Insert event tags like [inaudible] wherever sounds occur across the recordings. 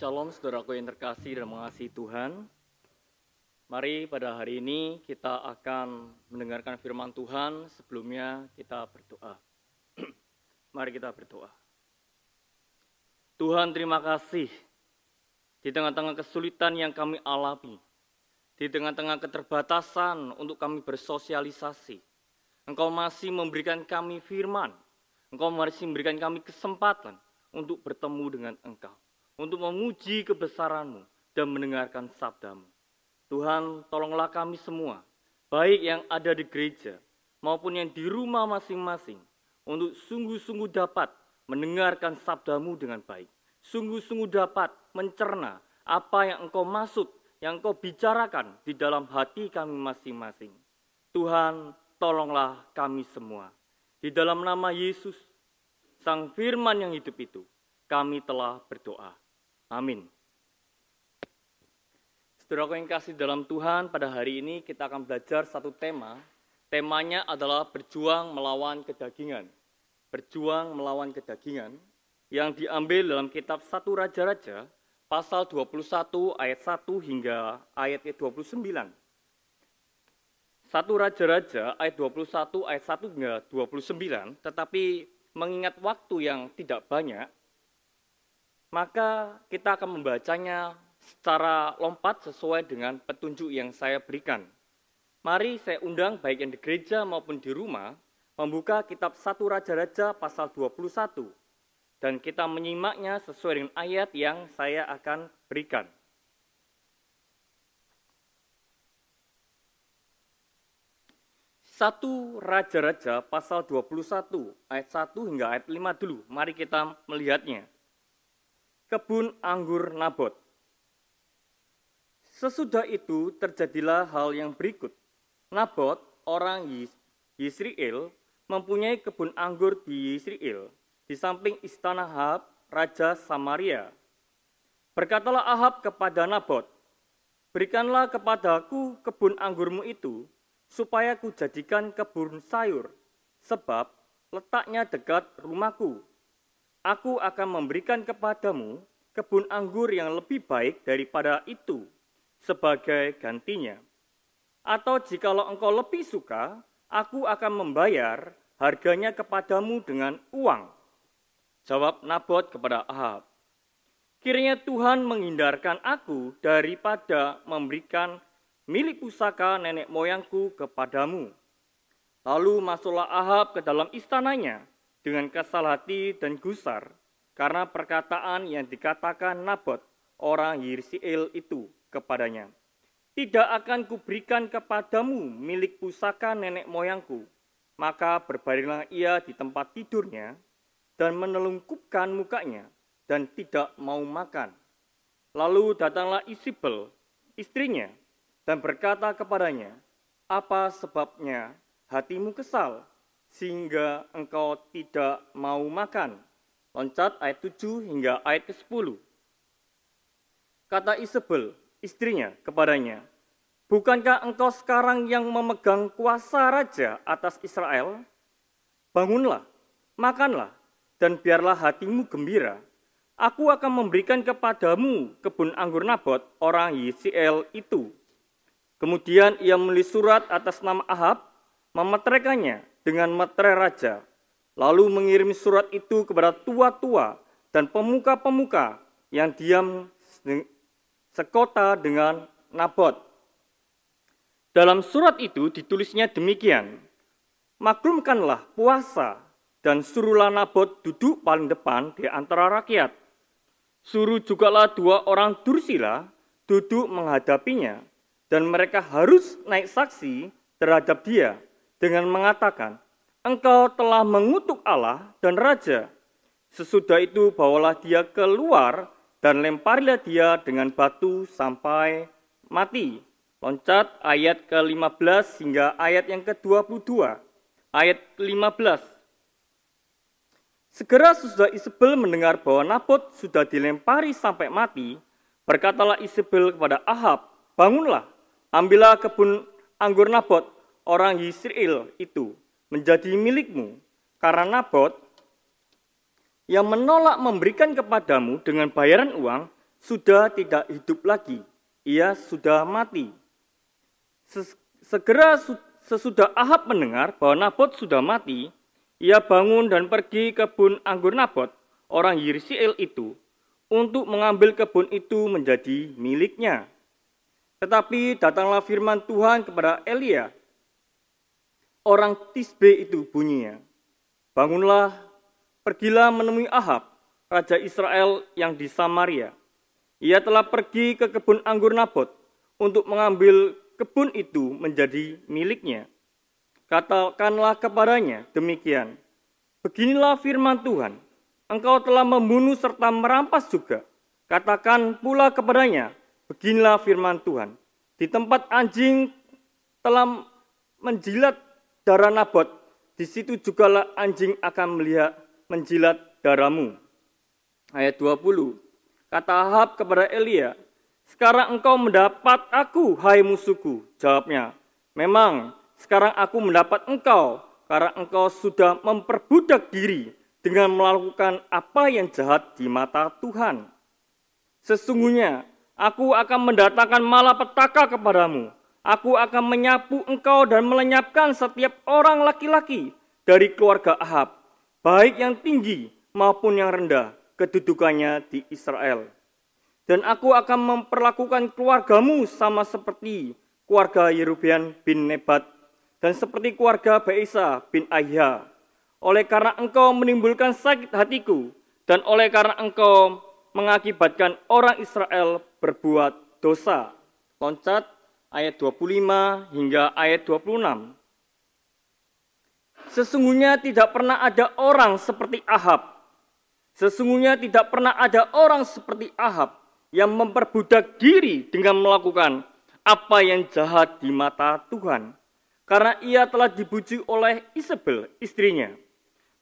Shalom saudaraku yang terkasih dan mengasihi Tuhan. Mari pada hari ini kita akan mendengarkan firman Tuhan. Sebelumnya kita berdoa. [clears throat] Mari kita berdoa. Tuhan terima kasih di tengah-tengah kesulitan yang kami alami. Di tengah-tengah keterbatasan untuk kami bersosialisasi. Engkau masih memberikan kami firman. Engkau masih memberikan kami kesempatan untuk bertemu dengan Engkau untuk memuji kebesaranmu dan mendengarkan sabdamu. Tuhan, tolonglah kami semua, baik yang ada di gereja maupun yang di rumah masing-masing, untuk sungguh-sungguh dapat mendengarkan sabdamu dengan baik. Sungguh-sungguh dapat mencerna apa yang engkau maksud, yang engkau bicarakan di dalam hati kami masing-masing. Tuhan, tolonglah kami semua. Di dalam nama Yesus, Sang Firman yang hidup itu, kami telah berdoa. Amin. Saudara yang kasih dalam Tuhan, pada hari ini kita akan belajar satu tema. Temanya adalah berjuang melawan kedagingan. Berjuang melawan kedagingan yang diambil dalam kitab 1 Raja-Raja pasal 21 ayat 1 hingga ayat 29. 1 Raja-Raja ayat 21 ayat 1 hingga 29, tetapi mengingat waktu yang tidak banyak, maka kita akan membacanya secara lompat sesuai dengan petunjuk yang saya berikan. Mari saya undang baik yang di gereja maupun di rumah membuka kitab 1 Raja-Raja pasal 21 dan kita menyimaknya sesuai dengan ayat yang saya akan berikan. Satu Raja-Raja pasal 21 ayat 1 hingga ayat 5 dulu. Mari kita melihatnya kebun anggur Nabot. Sesudah itu terjadilah hal yang berikut. Nabot, orang Yisrael, mempunyai kebun anggur di Yisrael, di samping istana Ahab, Raja Samaria. Berkatalah Ahab kepada Nabot, Berikanlah kepadaku kebun anggurmu itu, supaya ku jadikan kebun sayur, sebab letaknya dekat rumahku aku akan memberikan kepadamu kebun anggur yang lebih baik daripada itu sebagai gantinya. Atau jikalau engkau lebih suka, aku akan membayar harganya kepadamu dengan uang. Jawab Nabot kepada Ahab. Kiranya Tuhan menghindarkan aku daripada memberikan milik pusaka nenek moyangku kepadamu. Lalu masuklah Ahab ke dalam istananya dengan kesal hati dan gusar karena perkataan yang dikatakan Nabot orang Yirsiel itu kepadanya. Tidak akan kuberikan kepadamu milik pusaka nenek moyangku. Maka berbaringlah ia di tempat tidurnya dan menelungkupkan mukanya dan tidak mau makan. Lalu datanglah Isibel, istrinya, dan berkata kepadanya, Apa sebabnya hatimu kesal sehingga engkau tidak mau makan. Loncat ayat 7 hingga ayat ke-10. Kata Isabel, istrinya, kepadanya, Bukankah engkau sekarang yang memegang kuasa raja atas Israel? Bangunlah, makanlah, dan biarlah hatimu gembira. Aku akan memberikan kepadamu kebun anggur Nabot, orang Yisiel itu. Kemudian ia menulis surat atas nama Ahab, memeteraikannya dengan materai raja, lalu mengirim surat itu kepada tua-tua dan pemuka-pemuka yang diam sekota dengan Nabot. Dalam surat itu ditulisnya demikian, Maklumkanlah puasa dan suruhlah Nabot duduk paling depan di antara rakyat. Suruh jugalah dua orang Dursila duduk menghadapinya dan mereka harus naik saksi terhadap dia dengan mengatakan, Engkau telah mengutuk Allah dan Raja. Sesudah itu bawalah dia keluar dan lemparilah dia dengan batu sampai mati. Loncat ayat ke-15 hingga ayat yang ke-22. Ayat ke-15. Segera sesudah Isabel mendengar bahwa Nabot sudah dilempari sampai mati, berkatalah Isabel kepada Ahab, bangunlah, ambillah kebun anggur Nabot orang Yisrael itu menjadi milikmu karena Nabot yang menolak memberikan kepadamu dengan bayaran uang sudah tidak hidup lagi. Ia sudah mati. Segera sesudah Ahab mendengar bahwa Nabot sudah mati, ia bangun dan pergi ke kebun anggur Nabot, orang Yirsiel itu, untuk mengambil kebun itu menjadi miliknya. Tetapi datanglah firman Tuhan kepada Elia, orang Tisbe itu bunyinya. Bangunlah, pergilah menemui Ahab, raja Israel yang di Samaria. Ia telah pergi ke kebun anggur Nabot untuk mengambil kebun itu menjadi miliknya. Katakanlah kepadanya demikian. Beginilah firman Tuhan, engkau telah membunuh serta merampas juga. Katakan pula kepadanya, beginilah firman Tuhan. Di tempat anjing telah menjilat darah Nabot, di situ jugalah anjing akan melihat menjilat darahmu. Ayat 20. Kata Ahab kepada Elia, sekarang engkau mendapat aku, hai musuhku. Jawabnya, memang sekarang aku mendapat engkau, karena engkau sudah memperbudak diri dengan melakukan apa yang jahat di mata Tuhan. Sesungguhnya, aku akan mendatangkan malapetaka kepadamu, Aku akan menyapu engkau dan melenyapkan setiap orang laki-laki dari keluarga Ahab, baik yang tinggi maupun yang rendah kedudukannya di Israel. Dan aku akan memperlakukan keluargamu sama seperti keluarga Yerubian bin Nebat dan seperti keluarga Baisa bin Ayha. Oleh karena engkau menimbulkan sakit hatiku dan oleh karena engkau mengakibatkan orang Israel berbuat dosa. Loncat ayat 25 hingga ayat 26. Sesungguhnya tidak pernah ada orang seperti Ahab. Sesungguhnya tidak pernah ada orang seperti Ahab yang memperbudak diri dengan melakukan apa yang jahat di mata Tuhan. Karena ia telah dibujuk oleh Isabel, istrinya.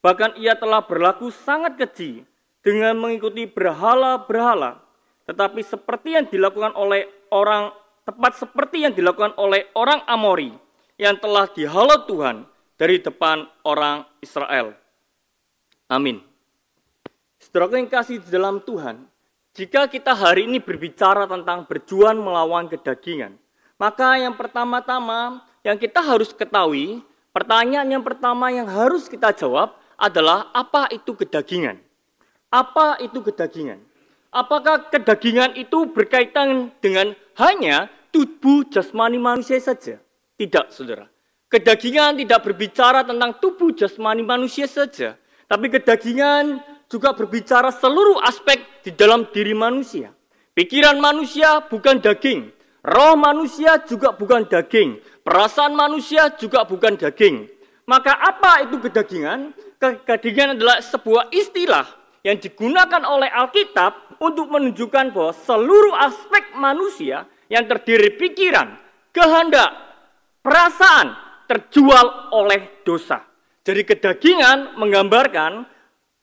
Bahkan ia telah berlaku sangat keji dengan mengikuti berhala-berhala. Tetapi seperti yang dilakukan oleh orang tepat seperti yang dilakukan oleh orang Amori yang telah dihalau Tuhan dari depan orang Israel. Amin. Saudara yang kasih di dalam Tuhan, jika kita hari ini berbicara tentang berjuang melawan kedagingan, maka yang pertama-tama yang kita harus ketahui, pertanyaan yang pertama yang harus kita jawab adalah apa itu kedagingan? Apa itu kedagingan? Apakah kedagingan itu berkaitan dengan hanya tubuh jasmani manusia saja. Tidak, saudara. Kedagingan tidak berbicara tentang tubuh jasmani manusia saja. Tapi kedagingan juga berbicara seluruh aspek di dalam diri manusia. Pikiran manusia bukan daging. Roh manusia juga bukan daging. Perasaan manusia juga bukan daging. Maka apa itu kedagingan? Kedagingan adalah sebuah istilah yang digunakan oleh Alkitab untuk menunjukkan bahwa seluruh aspek manusia yang terdiri pikiran, kehendak, perasaan terjual oleh dosa. Jadi kedagingan menggambarkan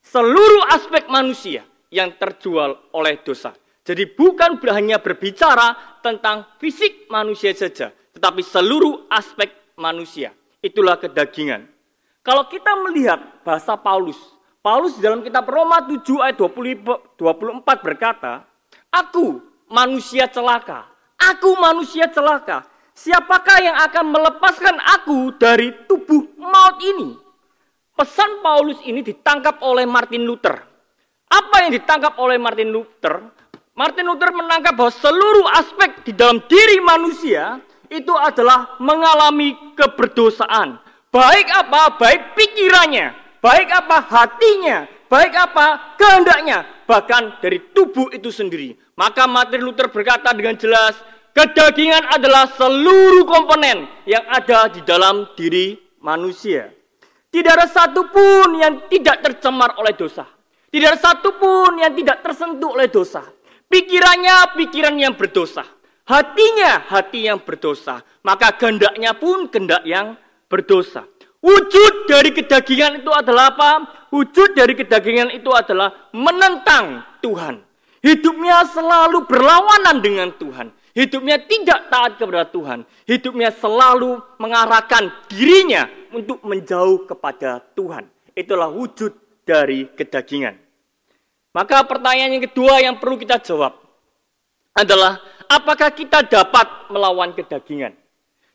seluruh aspek manusia yang terjual oleh dosa. Jadi bukan hanya berbicara tentang fisik manusia saja, tetapi seluruh aspek manusia. Itulah kedagingan. Kalau kita melihat bahasa Paulus, Paulus dalam kitab Roma 7 ayat 24 berkata, Aku manusia celaka, Aku manusia celaka. Siapakah yang akan melepaskan aku dari tubuh maut ini? Pesan Paulus ini ditangkap oleh Martin Luther. Apa yang ditangkap oleh Martin Luther? Martin Luther menangkap bahwa seluruh aspek di dalam diri manusia itu adalah mengalami keberdosaan. Baik apa? Baik pikirannya, baik apa hatinya, baik apa kehendaknya, bahkan dari tubuh itu sendiri. Maka Martin Luther berkata dengan jelas, kedagingan adalah seluruh komponen yang ada di dalam diri manusia. Tidak ada satupun yang tidak tercemar oleh dosa. Tidak ada satupun yang tidak tersentuh oleh dosa. Pikirannya pikiran yang berdosa. Hatinya hati yang berdosa. Maka kehendaknya pun kehendak yang berdosa. Wujud dari kedagingan itu adalah apa? Wujud dari kedagingan itu adalah menentang Tuhan. Hidupnya selalu berlawanan dengan Tuhan. Hidupnya tidak taat kepada Tuhan. Hidupnya selalu mengarahkan dirinya untuk menjauh kepada Tuhan. Itulah wujud dari kedagingan. Maka pertanyaan yang kedua yang perlu kita jawab. adalah apakah kita dapat melawan kedagingan.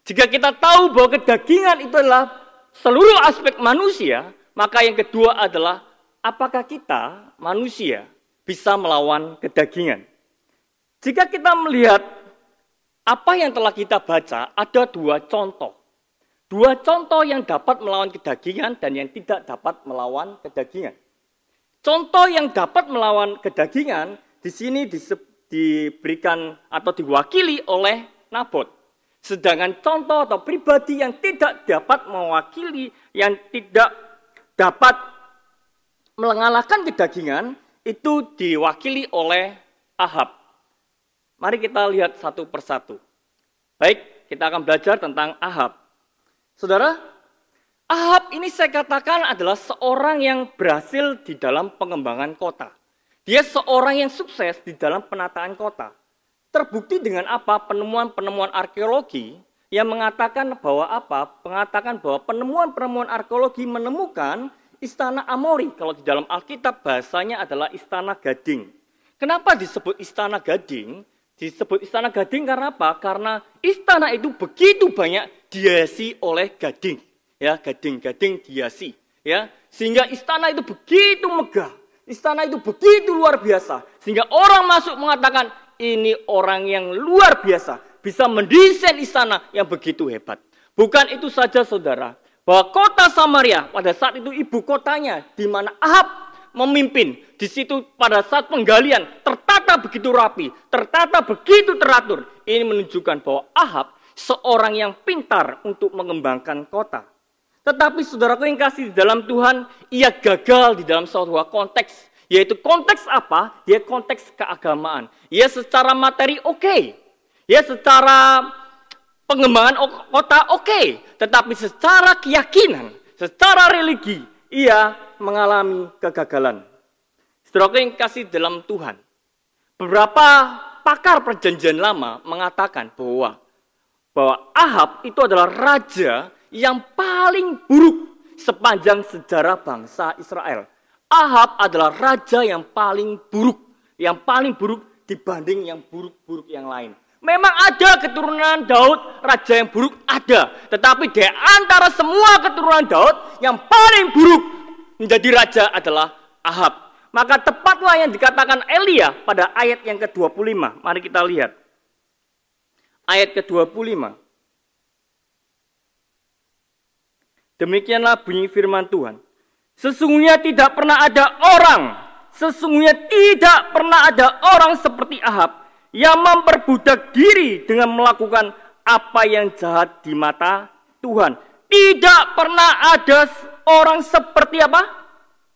Jika kita tahu bahwa kedagingan itu adalah seluruh aspek manusia, maka yang kedua adalah apakah kita manusia bisa melawan kedagingan. Jika kita melihat apa yang telah kita baca, ada dua contoh. Dua contoh yang dapat melawan kedagingan dan yang tidak dapat melawan kedagingan. Contoh yang dapat melawan kedagingan di sini diberikan atau diwakili oleh Nabot. Sedangkan contoh atau pribadi yang tidak dapat mewakili, yang tidak dapat mengalahkan kedagingan, itu diwakili oleh Ahab. Mari kita lihat satu persatu. Baik, kita akan belajar tentang Ahab. Saudara, Ahab ini saya katakan adalah seorang yang berhasil di dalam pengembangan kota. Dia seorang yang sukses di dalam penataan kota. Terbukti dengan apa? Penemuan-penemuan arkeologi yang mengatakan bahwa apa? Mengatakan bahwa penemuan-penemuan arkeologi menemukan istana Amori. Kalau di dalam Alkitab bahasanya adalah istana Gading. Kenapa disebut istana Gading? Disebut istana Gading karena apa? Karena istana itu begitu banyak diasi oleh gading. Ya, gading-gading diasi. Ya, sehingga istana itu begitu megah. Istana itu begitu luar biasa. Sehingga orang masuk mengatakan, ini orang yang luar biasa. Bisa mendesain istana yang begitu hebat. Bukan itu saja saudara. Bahwa kota Samaria pada saat itu ibu kotanya. di mana Ahab memimpin. Di situ pada saat penggalian tertata begitu rapi. Tertata begitu teratur. Ini menunjukkan bahwa Ahab seorang yang pintar untuk mengembangkan kota. Tetapi saudaraku yang kasih di dalam Tuhan, ia gagal di dalam suatu konteks yaitu konteks apa? Dia konteks keagamaan. Ya secara materi oke. Okay. Ya secara pengembangan kota oke. Okay. Tetapi secara keyakinan, secara religi, ia mengalami kegagalan. Saudara yang kasih dalam Tuhan. Beberapa pakar perjanjian lama mengatakan bahwa bahwa Ahab itu adalah raja yang paling buruk sepanjang sejarah bangsa Israel. Ahab adalah raja yang paling buruk, yang paling buruk dibanding yang buruk-buruk yang lain. Memang ada keturunan Daud, raja yang buruk ada. Tetapi di antara semua keturunan Daud, yang paling buruk menjadi raja adalah Ahab. Maka tepatlah yang dikatakan Elia pada ayat yang ke-25. Mari kita lihat. Ayat ke-25. Demikianlah bunyi firman Tuhan. Sesungguhnya tidak pernah ada orang, sesungguhnya tidak pernah ada orang seperti Ahab yang memperbudak diri dengan melakukan apa yang jahat di mata Tuhan. Tidak pernah ada orang seperti apa?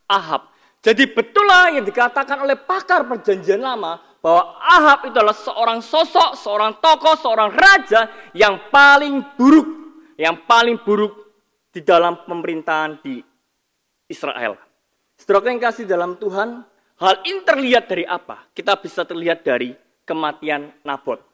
Ahab. Jadi betullah yang dikatakan oleh pakar perjanjian lama bahwa Ahab itu adalah seorang sosok, seorang tokoh, seorang raja yang paling buruk, yang paling buruk di dalam pemerintahan di Israel. Setelah yang kasih dalam Tuhan, hal ini terlihat dari apa? Kita bisa terlihat dari kematian Nabot.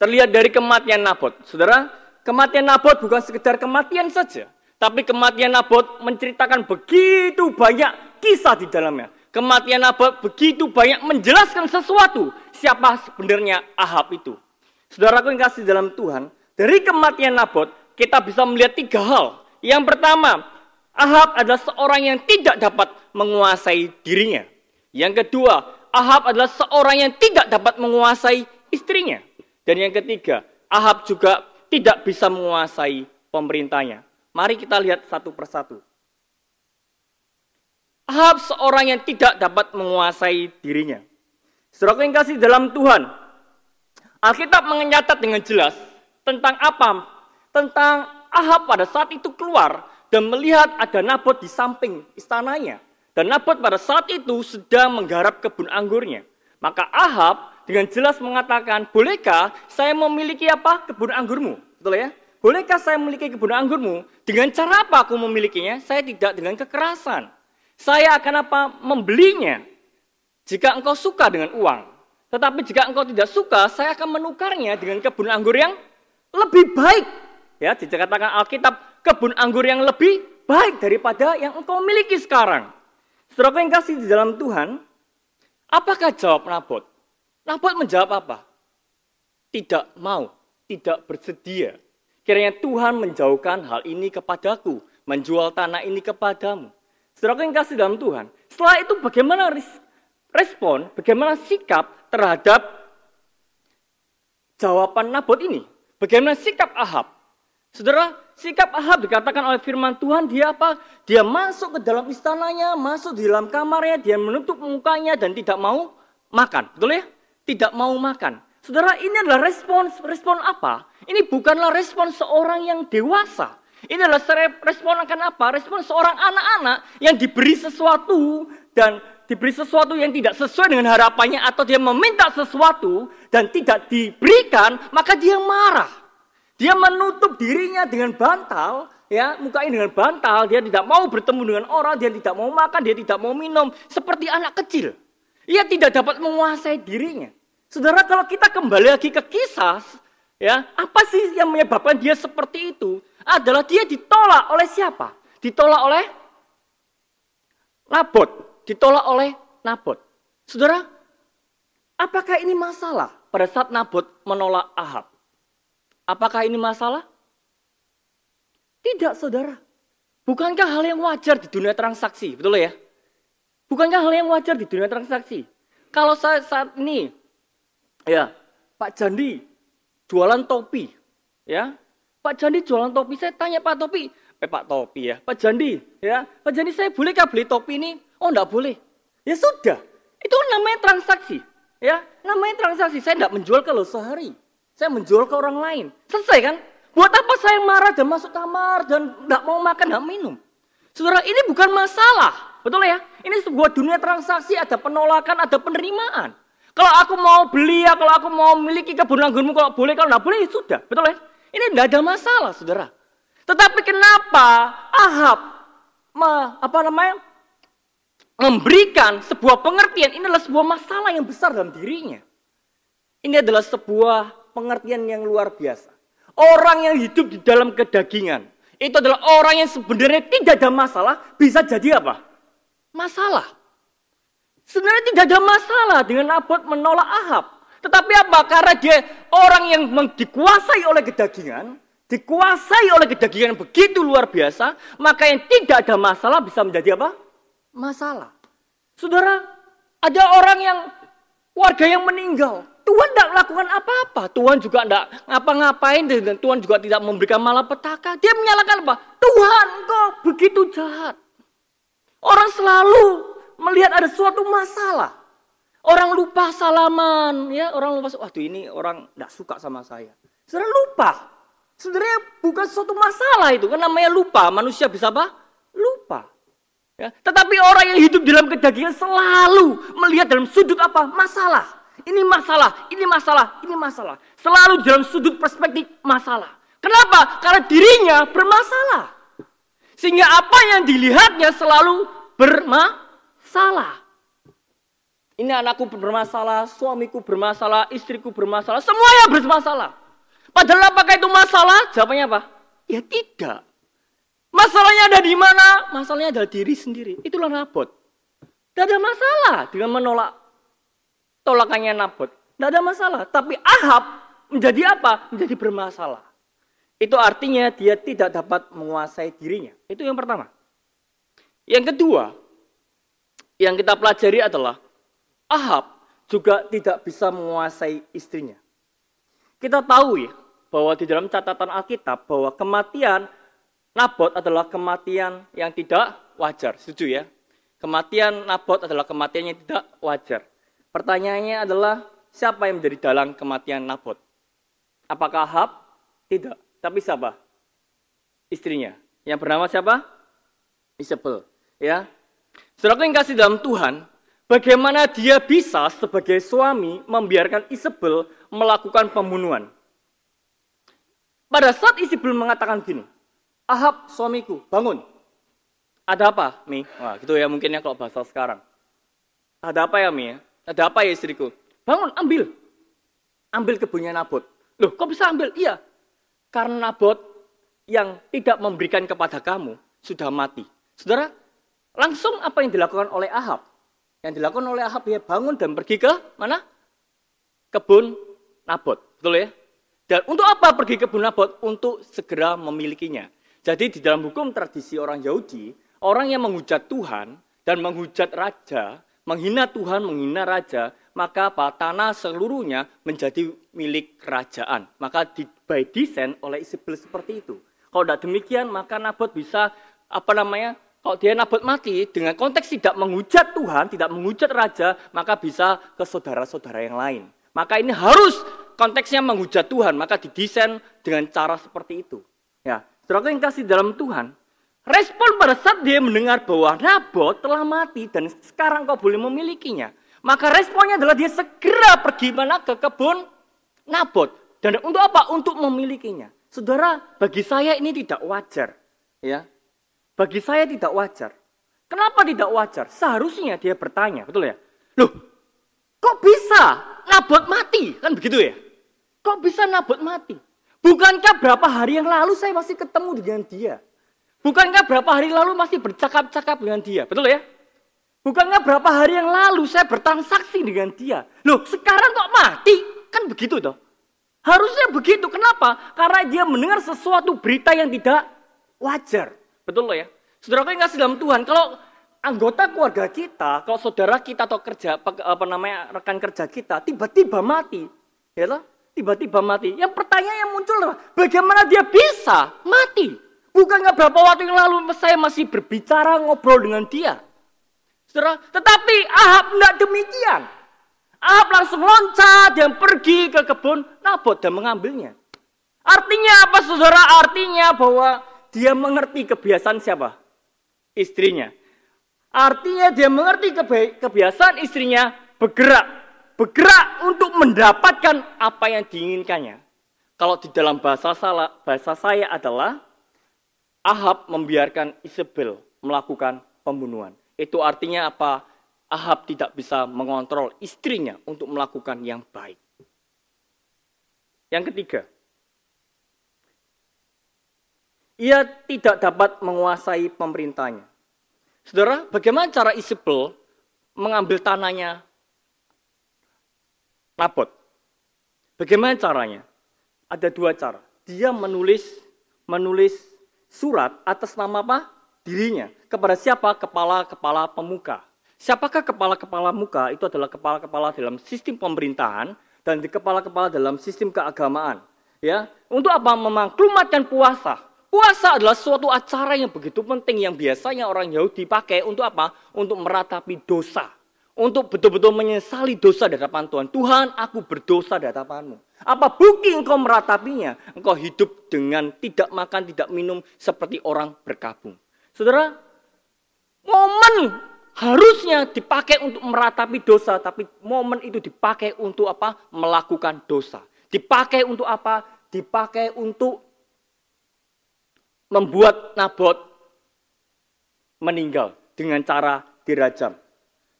Terlihat dari kematian Nabot. Saudara, kematian Nabot bukan sekedar kematian saja. Tapi kematian Nabot menceritakan begitu banyak kisah di dalamnya. Kematian Nabot begitu banyak menjelaskan sesuatu. Siapa sebenarnya Ahab itu. Saudaraku yang kasih dalam Tuhan, dari kematian Nabot kita bisa melihat tiga hal. Yang pertama, Ahab adalah seorang yang tidak dapat menguasai dirinya. Yang kedua, Ahab adalah seorang yang tidak dapat menguasai istrinya. Dan yang ketiga, Ahab juga tidak bisa menguasai pemerintahnya. Mari kita lihat satu persatu. Ahab seorang yang tidak dapat menguasai dirinya. Saudara yang kasih dalam Tuhan, Alkitab menyatat dengan jelas tentang apa? Tentang Ahab pada saat itu keluar dan melihat ada Nabot di samping istananya. Dan Nabot pada saat itu sedang menggarap kebun anggurnya. Maka Ahab dengan jelas mengatakan, bolehkah saya memiliki apa? Kebun anggurmu. Betul ya? Bolehkah saya memiliki kebun anggurmu? Dengan cara apa aku memilikinya? Saya tidak dengan kekerasan. Saya akan apa? Membelinya. Jika engkau suka dengan uang. Tetapi jika engkau tidak suka, saya akan menukarnya dengan kebun anggur yang lebih baik. Ya, dikatakan Alkitab, kebun anggur yang lebih baik daripada yang engkau miliki sekarang. Saudara yang kasih di dalam Tuhan, apakah jawab Nabot? Nabot menjawab apa? Tidak mau, tidak bersedia. Kiranya Tuhan menjauhkan hal ini kepadaku, menjual tanah ini kepadamu. Saudara yang kasih dalam Tuhan. Setelah itu bagaimana respon, bagaimana sikap terhadap jawaban Nabot ini? Bagaimana sikap Ahab? Saudara, sikap Ahab dikatakan oleh firman Tuhan, dia apa? Dia masuk ke dalam istananya, masuk di dalam kamarnya, dia menutup mukanya dan tidak mau makan. Betul ya? Tidak mau makan. Saudara, ini adalah respon respon apa? Ini bukanlah respon seorang yang dewasa. Ini adalah respon akan apa? Respon seorang anak-anak yang diberi sesuatu dan diberi sesuatu yang tidak sesuai dengan harapannya atau dia meminta sesuatu dan tidak diberikan, maka dia marah. Dia menutup dirinya dengan bantal, ya, mukanya dengan bantal, dia tidak mau bertemu dengan orang, dia tidak mau makan, dia tidak mau minum, seperti anak kecil. Ia tidak dapat menguasai dirinya. Saudara, kalau kita kembali lagi ke kisah, ya, apa sih yang menyebabkan dia seperti itu? Adalah dia ditolak oleh siapa? Ditolak oleh Nabot, ditolak oleh Nabot. Saudara, apakah ini masalah pada saat Nabot menolak Ahab? Apakah ini masalah? Tidak, saudara. Bukankah hal yang wajar di dunia transaksi? Betul ya? Bukankah hal yang wajar di dunia transaksi? Kalau saya saat ini Ya, Pak Jandi jualan topi. Ya, Pak Jandi jualan topi. Saya tanya Pak Topi, eh Pak Topi ya, Pak Jandi, ya, Pak Jandi saya bolehkah beli topi ini? Oh, enggak boleh. Ya sudah, itu namanya transaksi. Ya, namanya transaksi. Saya enggak menjual ke lo sehari. Saya menjual ke orang lain. Selesai kan? Buat apa saya marah dan masuk kamar dan enggak mau makan, enggak minum? Saudara, ini bukan masalah. Betul ya? Ini sebuah dunia transaksi, ada penolakan, ada penerimaan. Kalau aku mau beli ya, kalau aku mau memiliki kebun anggurmu, kalau boleh, kalau tidak boleh, ya sudah. Betul ya? Ini tidak ada masalah, saudara. Tetapi kenapa Ahab me, apa namanya memberikan sebuah pengertian ini adalah sebuah masalah yang besar dalam dirinya. Ini adalah sebuah pengertian yang luar biasa. Orang yang hidup di dalam kedagingan itu adalah orang yang sebenarnya tidak ada masalah bisa jadi apa? Masalah. Sebenarnya tidak ada masalah dengan Nabot menolak Ahab. Tetapi apa? Karena dia orang yang dikuasai oleh kedagingan, dikuasai oleh kedagingan begitu luar biasa, maka yang tidak ada masalah bisa menjadi apa? Masalah. Saudara, ada orang yang warga yang meninggal. Tuhan tidak melakukan apa-apa. Tuhan juga tidak ngapa-ngapain dan Tuhan juga tidak memberikan malapetaka. Dia menyalahkan apa? Tuhan, kok begitu jahat. Orang selalu melihat ada suatu masalah. Orang lupa salaman, ya orang lupa, waduh ini orang tidak suka sama saya. Saudara lupa. Sebenarnya bukan suatu masalah itu, kan namanya lupa. Manusia bisa apa? Lupa. Ya. Tetapi orang yang hidup dalam kedagingan selalu melihat dalam sudut apa? Masalah. Ini masalah, ini masalah, ini masalah. Selalu dalam sudut perspektif masalah. Kenapa? Karena dirinya bermasalah. Sehingga apa yang dilihatnya selalu bermasalah salah. Ini anakku bermasalah, suamiku bermasalah, istriku bermasalah, semuanya bermasalah. Padahal apakah itu masalah? Jawabannya apa? Ya tidak. Masalahnya ada di mana? Masalahnya ada diri sendiri. Itulah Nabot. Tidak ada masalah dengan menolak tolakannya Nabot. Tidak ada masalah. Tapi Ahab menjadi apa? Menjadi bermasalah. Itu artinya dia tidak dapat menguasai dirinya. Itu yang pertama. Yang kedua, yang kita pelajari adalah Ahab juga tidak bisa menguasai istrinya. Kita tahu ya bahwa di dalam catatan Alkitab bahwa kematian Nabot adalah kematian yang tidak wajar. Setuju ya? Kematian Nabot adalah kematian yang tidak wajar. Pertanyaannya adalah siapa yang menjadi dalang kematian Nabot? Apakah Ahab? Tidak. Tapi siapa? Istrinya. Yang bernama siapa? Isabel. Ya, Saudara yang kasih dalam Tuhan, bagaimana dia bisa sebagai suami membiarkan Isabel melakukan pembunuhan? Pada saat Isabel mengatakan gini, Ahab suamiku, bangun. Ada apa, Mi? Wah, gitu ya mungkin ya kalau bahasa sekarang. Ada apa ya, Mi? Ada apa ya istriku? Bangun, ambil. Ambil kebunnya Nabot. Loh, kok bisa ambil? Iya. Karena Nabot yang tidak memberikan kepada kamu sudah mati. Saudara, Langsung apa yang dilakukan oleh Ahab? Yang dilakukan oleh Ahab, dia bangun dan pergi ke mana? kebun Nabot. Betul ya? Dan untuk apa pergi ke kebun Nabot? Untuk segera memilikinya. Jadi di dalam hukum tradisi orang Yahudi, orang yang menghujat Tuhan dan menghujat raja, menghina Tuhan, menghina raja, maka apa? Tanah seluruhnya menjadi milik kerajaan. Maka di, by design oleh Isabel seperti itu. Kalau tidak demikian, maka Nabot bisa apa namanya? Kalau dia Nabot mati dengan konteks tidak menghujat Tuhan, tidak menghujat raja, maka bisa ke saudara-saudara yang lain. Maka ini harus konteksnya menghujat Tuhan, maka didesain dengan cara seperti itu. Ya, saudara yang kasih dalam Tuhan, respon pada saat dia mendengar bahwa Nabot telah mati dan sekarang kau boleh memilikinya, maka responnya adalah dia segera pergi mana ke kebun Nabot. Dan untuk apa? Untuk memilikinya. Saudara, bagi saya ini tidak wajar. Ya, Bagi saya tidak wajar. Kenapa tidak wajar? Seharusnya dia bertanya, betul ya? Loh, kok bisa Nabot mati? Kan begitu ya? Kok bisa Nabot mati? Bukankah berapa hari yang lalu saya masih ketemu dengan dia? Bukankah berapa hari lalu masih bercakap-cakap dengan dia? Betul ya? Bukankah berapa hari yang lalu saya bertransaksi dengan dia? Loh, sekarang kok mati? Kan begitu toh. Harusnya begitu. Kenapa? Karena dia mendengar sesuatu berita yang tidak wajar. Betul loh ya? Saudara yang kasih dalam Tuhan, kalau anggota keluarga kita, kalau saudara kita atau kerja apa namanya rekan kerja kita tiba-tiba mati, ya loh, tiba-tiba mati. Yang pertanyaan yang muncul adalah bagaimana dia bisa mati? Bukankah berapa waktu yang lalu saya masih berbicara ngobrol dengan dia? Saudara, tetapi Ahab tidak demikian. Ahab langsung loncat dan pergi ke kebun Nabot dan mengambilnya. Artinya apa saudara? Artinya bahwa dia mengerti kebiasaan siapa? Istrinya. Artinya dia mengerti kebiasaan istrinya bergerak. Bergerak untuk mendapatkan apa yang diinginkannya. Kalau di dalam bahasa, salah, bahasa saya adalah Ahab membiarkan Isabel melakukan pembunuhan. Itu artinya apa? Ahab tidak bisa mengontrol istrinya untuk melakukan yang baik. Yang ketiga, ia tidak dapat menguasai pemerintahnya. Saudara, bagaimana cara Isabel mengambil tanahnya Nabot? Bagaimana caranya? Ada dua cara. Dia menulis menulis surat atas nama apa? dirinya. Kepada siapa? Kepala-kepala pemuka. Siapakah kepala-kepala muka? Itu adalah kepala-kepala dalam sistem pemerintahan dan di kepala-kepala dalam sistem keagamaan. Ya, untuk apa? Memaklumatkan puasa. Puasa adalah suatu acara yang begitu penting yang biasanya orang Yahudi pakai untuk apa? Untuk meratapi dosa. Untuk betul-betul menyesali dosa di hadapan Tuhan. Tuhan, aku berdosa di hadapanmu. Apa bukti engkau meratapinya? Engkau hidup dengan tidak makan, tidak minum seperti orang berkabung. Saudara, momen harusnya dipakai untuk meratapi dosa, tapi momen itu dipakai untuk apa? Melakukan dosa. Dipakai untuk apa? Dipakai untuk membuat Nabot meninggal dengan cara dirajam.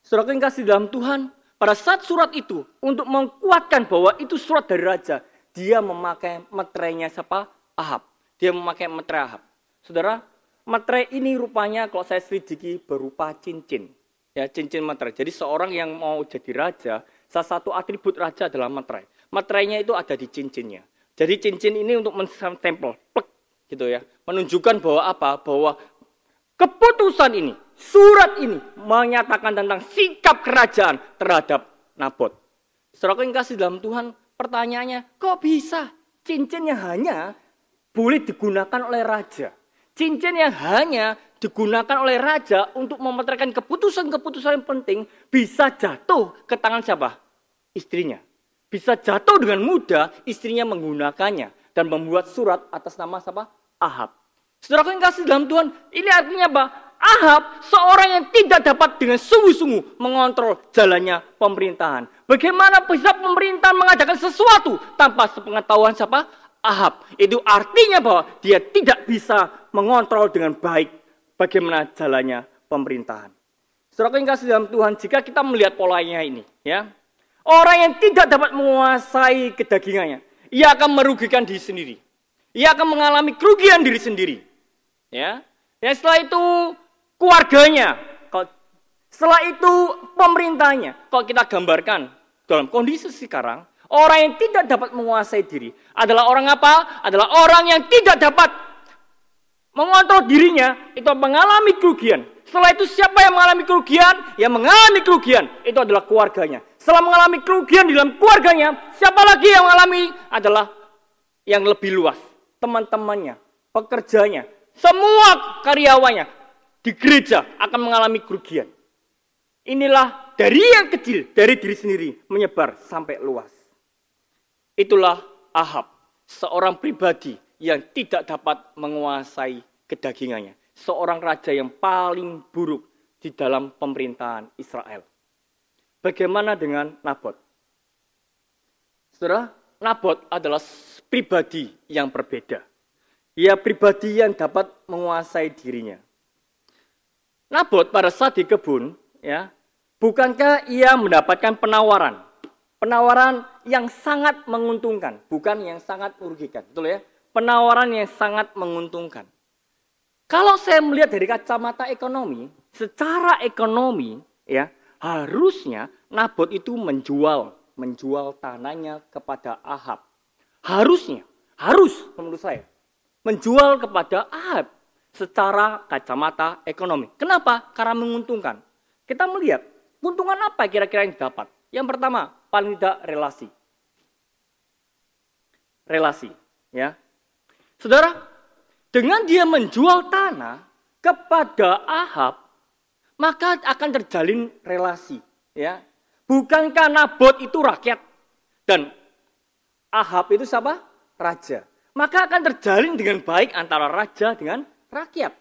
Saudara yang kasih dalam Tuhan, pada saat surat itu untuk menguatkan bahwa itu surat dari raja, dia memakai metrenya siapa? Ahab. Dia memakai metre Ahab. Saudara, Materai ini rupanya kalau saya selidiki berupa cincin. Ya, cincin materai. Jadi seorang yang mau jadi raja, salah satu atribut raja adalah materai. Materainya itu ada di cincinnya. Jadi cincin ini untuk menstempel, gitu ya. Menunjukkan bahwa apa? Bahwa keputusan ini, surat ini menyatakan tentang sikap kerajaan terhadap Nabot. Yang kasih dalam Tuhan, pertanyaannya, kok bisa cincin yang hanya boleh digunakan oleh raja? Cincin yang hanya digunakan oleh raja untuk memeterkan keputusan-keputusan yang penting bisa jatuh ke tangan siapa? Istrinya. Bisa jatuh dengan mudah istrinya menggunakannya dan membuat surat atas nama siapa? Ahab. Saudara yang kasih dalam Tuhan, ini artinya apa? Ahab seorang yang tidak dapat dengan sungguh-sungguh mengontrol jalannya pemerintahan. Bagaimana bisa pemerintahan mengadakan sesuatu tanpa sepengetahuan siapa? Ahab. Itu artinya bahwa dia tidak bisa mengontrol dengan baik bagaimana jalannya pemerintahan. Saudara yang kasih dalam Tuhan, jika kita melihat polanya ini, ya, orang yang tidak dapat menguasai kedagingannya, ia akan merugikan diri sendiri. Ia akan mengalami kerugian diri sendiri. Ya, ya setelah itu keluarganya, setelah itu pemerintahnya. Kalau kita gambarkan dalam kondisi sekarang, Orang yang tidak dapat menguasai diri adalah orang apa? Adalah orang yang tidak dapat mengontrol dirinya, itu mengalami kerugian. Setelah itu siapa yang mengalami kerugian? Yang mengalami kerugian itu adalah keluarganya. Setelah mengalami kerugian di dalam keluarganya, siapa lagi yang mengalami? Adalah yang lebih luas. Teman-temannya, pekerjanya, semua karyawannya di gereja akan mengalami kerugian. Inilah dari yang kecil, dari diri sendiri, menyebar sampai luas. Itulah Ahab, seorang pribadi yang tidak dapat menguasai kedagingannya. Seorang raja yang paling buruk di dalam pemerintahan Israel. Bagaimana dengan Nabot? Saudara, Nabot adalah pribadi yang berbeda. Ia pribadi yang dapat menguasai dirinya. Nabot pada saat di kebun, ya, bukankah ia mendapatkan penawaran? Penawaran yang sangat menguntungkan, bukan yang sangat merugikan. Betul ya? penawaran yang sangat menguntungkan. Kalau saya melihat dari kacamata ekonomi, secara ekonomi ya harusnya Nabot itu menjual menjual tanahnya kepada Ahab. Harusnya, harus menurut saya menjual kepada Ahab secara kacamata ekonomi. Kenapa? Karena menguntungkan. Kita melihat keuntungan apa kira-kira yang didapat. Yang pertama, paling tidak relasi. Relasi, ya. Saudara, dengan dia menjual tanah kepada Ahab, maka akan terjalin relasi. Ya, Bukankah Nabot itu rakyat dan Ahab itu siapa? Raja. Maka akan terjalin dengan baik antara raja dengan rakyat.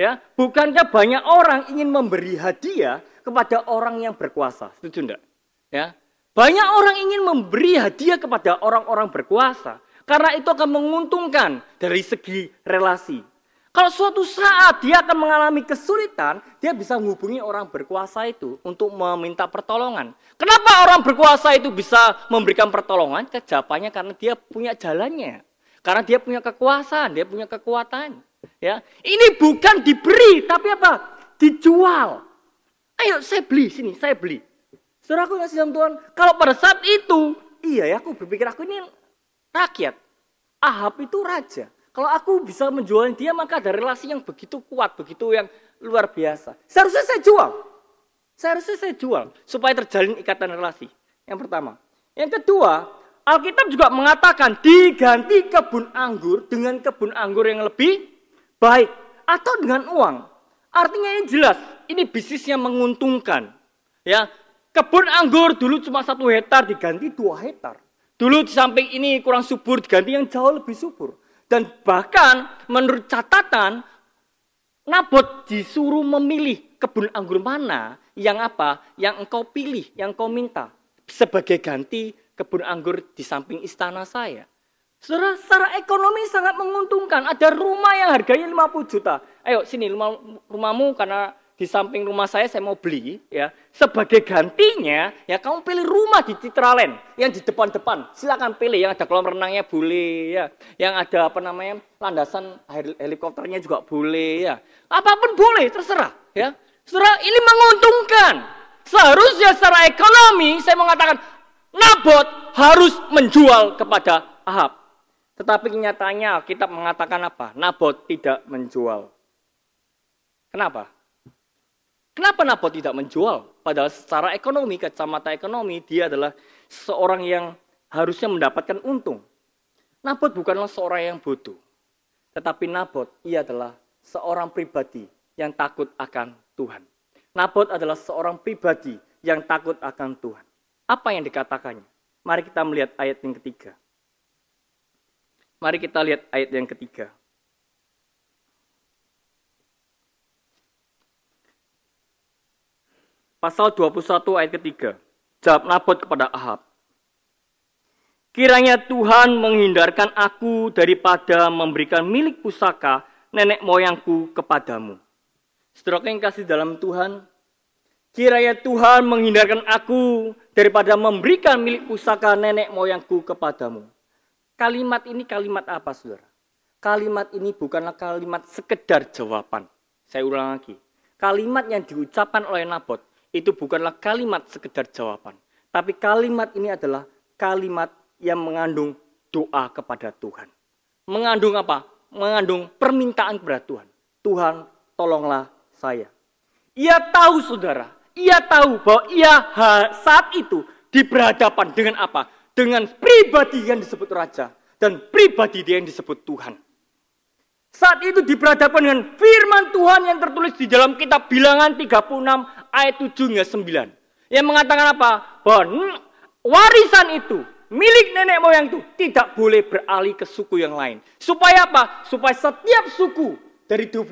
Ya, bukankah banyak orang ingin memberi hadiah kepada orang yang berkuasa? Setuju enggak? Ya. Banyak orang ingin memberi hadiah kepada orang-orang berkuasa karena itu akan menguntungkan dari segi relasi. Kalau suatu saat dia akan mengalami kesulitan, dia bisa menghubungi orang berkuasa itu untuk meminta pertolongan. Kenapa orang berkuasa itu bisa memberikan pertolongan? Jawabannya karena dia punya jalannya. Karena dia punya kekuasaan, dia punya kekuatan. Ya, ini bukan diberi, tapi apa? Dijual. Ayo saya beli sini, saya beli. Saudara aku ngasih sama Tuhan. Kalau pada saat itu, iya ya aku berpikir aku ini rakyat. Ahab itu raja. Kalau aku bisa menjual dia, maka ada relasi yang begitu kuat, begitu yang luar biasa. Seharusnya saya jual. Seharusnya saya jual, supaya terjalin ikatan relasi. Yang pertama. Yang kedua, Alkitab juga mengatakan diganti kebun anggur dengan kebun anggur yang lebih baik. Atau dengan uang. Artinya ini jelas, ini bisnis yang menguntungkan. Ya, Kebun anggur dulu cuma satu hektar diganti dua hektar. Dulu di samping ini kurang subur, diganti yang jauh lebih subur. Dan bahkan menurut catatan, Nabot disuruh memilih kebun anggur mana yang apa, yang engkau pilih, yang kau minta. Sebagai ganti kebun anggur di samping istana saya. Secara, secara ekonomi sangat menguntungkan. Ada rumah yang harganya 50 juta. Ayo sini rumah, rumahmu karena di samping rumah saya saya mau beli ya sebagai gantinya ya kamu pilih rumah di Citraland yang di depan-depan. Silakan pilih yang ada kolam renangnya boleh ya. Yang ada apa namanya landasan helikopternya juga boleh ya. Apa pun boleh terserah ya. Saudara ini menguntungkan. Seharusnya secara ekonomi saya mengatakan Nabot harus menjual kepada Ahab. Tetapi kenyataannya kita mengatakan apa? Nabot tidak menjual. Kenapa Kenapa Nabot tidak menjual? Padahal secara ekonomi, kacamata ekonomi, dia adalah seorang yang harusnya mendapatkan untung. Nabot bukanlah seorang yang bodoh. Tetapi Nabot, ia adalah seorang pribadi yang takut akan Tuhan. Nabot adalah seorang pribadi yang takut akan Tuhan. Apa yang dikatakannya? Mari kita melihat ayat yang ketiga. Mari kita lihat ayat yang ketiga. Pasal 21 ayat ketiga. Jawab Nabot kepada Ahab. Kiranya Tuhan menghindarkan aku daripada memberikan milik pusaka nenek moyangku kepadamu. Setelah yang kasih dalam Tuhan, kiranya Tuhan menghindarkan aku daripada memberikan milik pusaka nenek moyangku kepadamu. Kalimat ini kalimat apa, saudara? Kalimat ini bukanlah kalimat sekedar jawaban. Saya ulang lagi. Kalimat yang diucapkan oleh Nabot itu bukanlah kalimat sekedar jawaban. Tapi kalimat ini adalah kalimat yang mengandung doa kepada Tuhan. Mengandung apa? Mengandung permintaan kepada Tuhan. Tuhan, tolonglah saya. Ia tahu saudara, ia tahu bahwa ia saat itu diberhadapan dengan apa? Dengan pribadi yang disebut raja dan pribadi yang disebut Tuhan. Saat itu diberhadapan dengan firman Tuhan yang tertulis di dalam kitab bilangan 36 ayat 7 hingga 9. Yang mengatakan apa? Bahwa warisan itu milik nenek moyang itu tidak boleh beralih ke suku yang lain. Supaya apa? Supaya setiap suku dari 12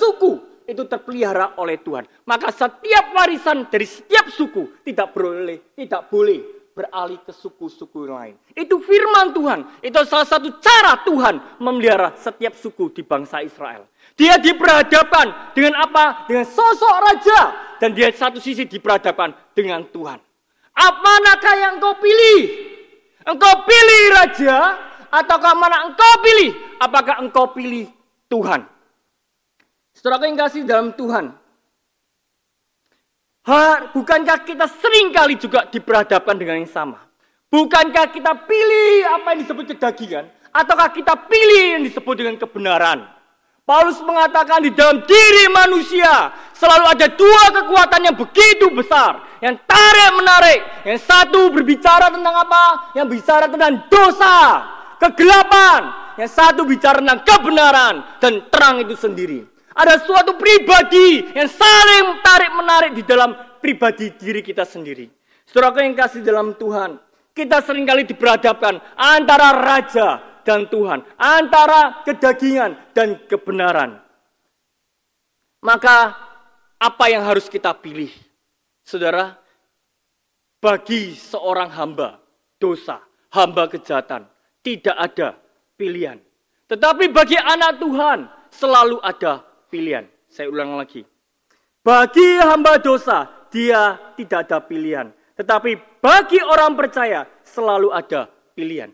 suku itu terpelihara oleh Tuhan. Maka setiap warisan dari setiap suku tidak boleh tidak boleh beralih ke suku-suku lain. Itu firman Tuhan. Itu salah satu cara Tuhan memelihara setiap suku di bangsa Israel. Dia diperhadapkan dengan apa? Dengan sosok raja. Dan dia satu sisi diperhadapkan dengan Tuhan. Apa yang engkau pilih? Engkau pilih raja ataukah mana engkau pilih? Apakah engkau pilih Tuhan? Setelah yang kasih dalam Tuhan, Bukankah kita sering kali juga diperhadapkan dengan yang sama? Bukankah kita pilih apa yang disebut kedagingan? Ataukah kita pilih yang disebut dengan kebenaran? Paulus mengatakan di dalam diri manusia selalu ada dua kekuatan yang begitu besar. Yang tarik menarik. Yang satu berbicara tentang apa? Yang bicara tentang dosa. Kegelapan. Yang satu bicara tentang kebenaran. Dan terang itu sendiri. Ada suatu pribadi yang saling tarik-menarik di dalam pribadi diri kita sendiri. Saudara yang kasih dalam Tuhan, kita sering kali diperhadapkan antara raja dan Tuhan, antara kedagingan dan kebenaran. Maka apa yang harus kita pilih? Saudara, bagi seorang hamba dosa, hamba kejahatan, tidak ada pilihan. Tetapi bagi anak Tuhan selalu ada pilihan. Saya ulang lagi. Bagi hamba dosa, dia tidak ada pilihan. Tetapi bagi orang percaya, selalu ada pilihan.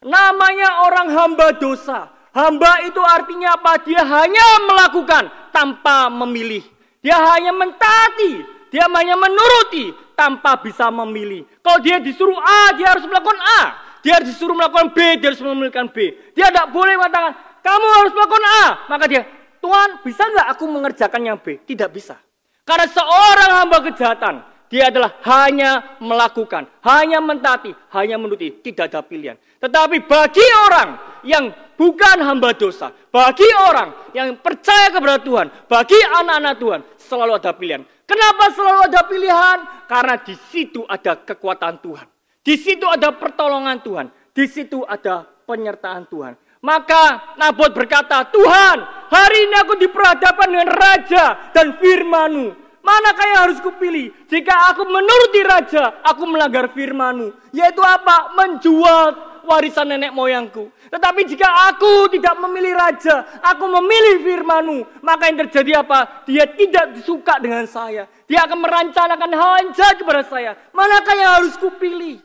Namanya orang hamba dosa. Hamba itu artinya apa? Dia hanya melakukan tanpa memilih. Dia hanya mentaati. Dia hanya menuruti tanpa bisa memilih. Kalau dia disuruh A, dia harus melakukan A. Dia disuruh melakukan B, dia harus memilihkan B. Dia tidak boleh mengatakan, kamu harus melakukan A. Maka dia, Tuhan bisa nggak aku mengerjakan yang B? Tidak bisa. Karena seorang hamba kejahatan, dia adalah hanya melakukan, hanya mentati, hanya menuruti, tidak ada pilihan. Tetapi bagi orang yang bukan hamba dosa, bagi orang yang percaya kepada Tuhan, bagi anak-anak Tuhan, selalu ada pilihan. Kenapa selalu ada pilihan? Karena di situ ada kekuatan Tuhan. Di situ ada pertolongan Tuhan. Di situ ada penyertaan Tuhan. Maka Nabot berkata, Tuhan, hari ini aku diperhadapkan dengan raja dan firmanu. Manakah yang harus kupilih? Jika aku menuruti raja, aku melanggar firmanu. Yaitu apa? Menjual warisan nenek moyangku. Tetapi jika aku tidak memilih raja, aku memilih firmanu. Maka yang terjadi apa? Dia tidak suka dengan saya. Dia akan merancangkan hal yang jahat kepada saya. Manakah yang harus kupilih?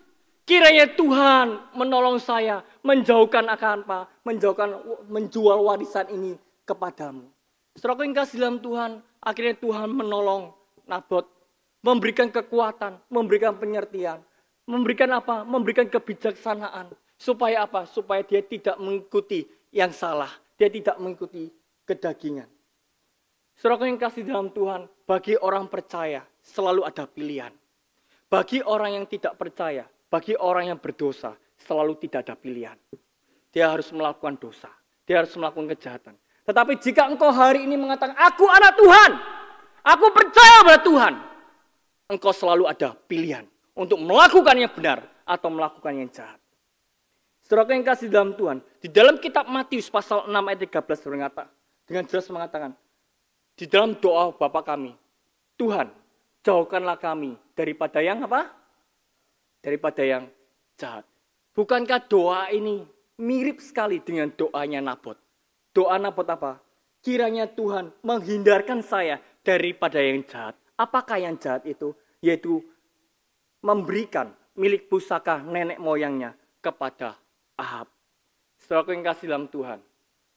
Kiranya Tuhan menolong saya menjauhkan akan apa? Menjauhkan menjual warisan ini kepadamu. Setelah kasih dalam Tuhan, akhirnya Tuhan menolong Nabot, memberikan kekuatan, memberikan penyertian, memberikan apa? Memberikan kebijaksanaan. Supaya apa? Supaya dia tidak mengikuti yang salah. Dia tidak mengikuti kedagingan. Saudara yang kasih dalam Tuhan, bagi orang percaya selalu ada pilihan. Bagi orang yang tidak percaya, bagi orang yang berdosa, selalu tidak ada pilihan. Dia harus melakukan dosa. Dia harus melakukan kejahatan. Tetapi jika engkau hari ini mengatakan, aku anak Tuhan. Aku percaya pada Tuhan. Engkau selalu ada pilihan untuk melakukan yang benar atau melakukan yang jahat. Saudara yang kasih dalam Tuhan, di dalam kitab Matius pasal 6 ayat 13 berkata, dengan jelas mengatakan, di dalam doa Bapa kami, Tuhan, jauhkanlah kami daripada yang apa? Daripada yang jahat. Bukankah doa ini mirip sekali dengan doanya Nabot? Doa Nabot apa? Kiranya Tuhan menghindarkan saya daripada yang jahat. Apakah yang jahat itu? Yaitu memberikan milik pusaka nenek moyangnya kepada Ahab. Setelah yang kasih dalam Tuhan,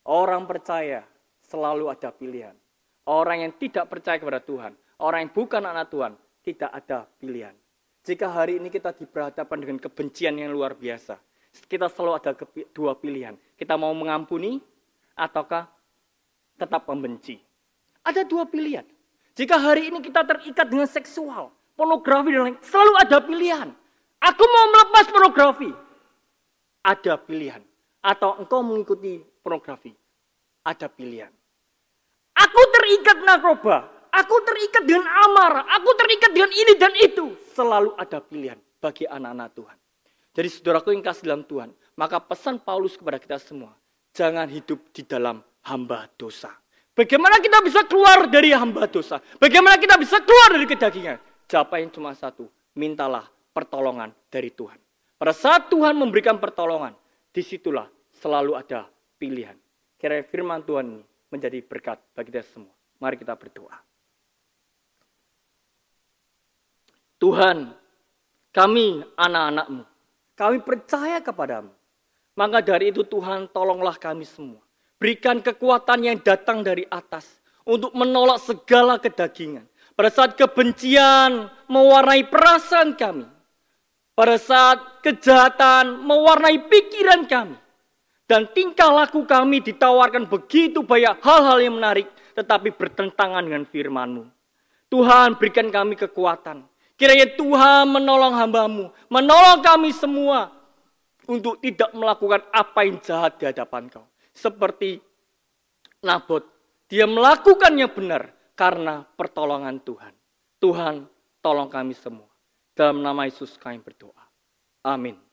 orang percaya selalu ada pilihan. Orang yang tidak percaya kepada Tuhan, orang yang bukan anak Tuhan, tidak ada pilihan. Jika hari ini kita diberhadapan dengan kebencian yang luar biasa, kita selalu ada dua pilihan. Kita mau mengampuni ataukah tetap membenci. Ada dua pilihan. Jika hari ini kita terikat dengan seksual, pornografi dan lain, selalu ada pilihan. Aku mau melepas pornografi. Ada pilihan. Atau engkau mengikuti pornografi. Ada pilihan. Aku terikat narkoba. Aku terikat dengan amarah. Aku terikat dengan ini dan itu. Selalu ada pilihan bagi anak-anak Tuhan. Jadi saudaraku yang kasih dalam Tuhan. Maka pesan Paulus kepada kita semua. Jangan hidup di dalam hamba dosa. Bagaimana kita bisa keluar dari hamba dosa? Bagaimana kita bisa keluar dari kedagingan? Jawabannya cuma satu. Mintalah pertolongan dari Tuhan. Pada saat Tuhan memberikan pertolongan, di situlah selalu ada pilihan. Kira firman Tuhan ini menjadi berkat bagi kita semua. Mari kita berdoa. Tuhan, kami anak-anakmu, kami percaya kepadamu. Maka dari itu Tuhan tolonglah kami semua. Berikan kekuatan yang datang dari atas untuk menolak segala kedagingan. Pada saat kebencian mewarnai perasaan kami. Pada saat kejahatan mewarnai pikiran kami. Dan tingkah laku kami ditawarkan begitu banyak hal-hal yang menarik. Tetapi bertentangan dengan firman-Mu. Tuhan berikan kami kekuatan Kiranya Tuhan menolong hambamu, menolong kami semua untuk tidak melakukan apa yang jahat di hadapan kau. Seperti Nabot, dia melakukannya benar karena pertolongan Tuhan. Tuhan, tolong kami semua. Dalam nama Yesus kami berdoa. Amin.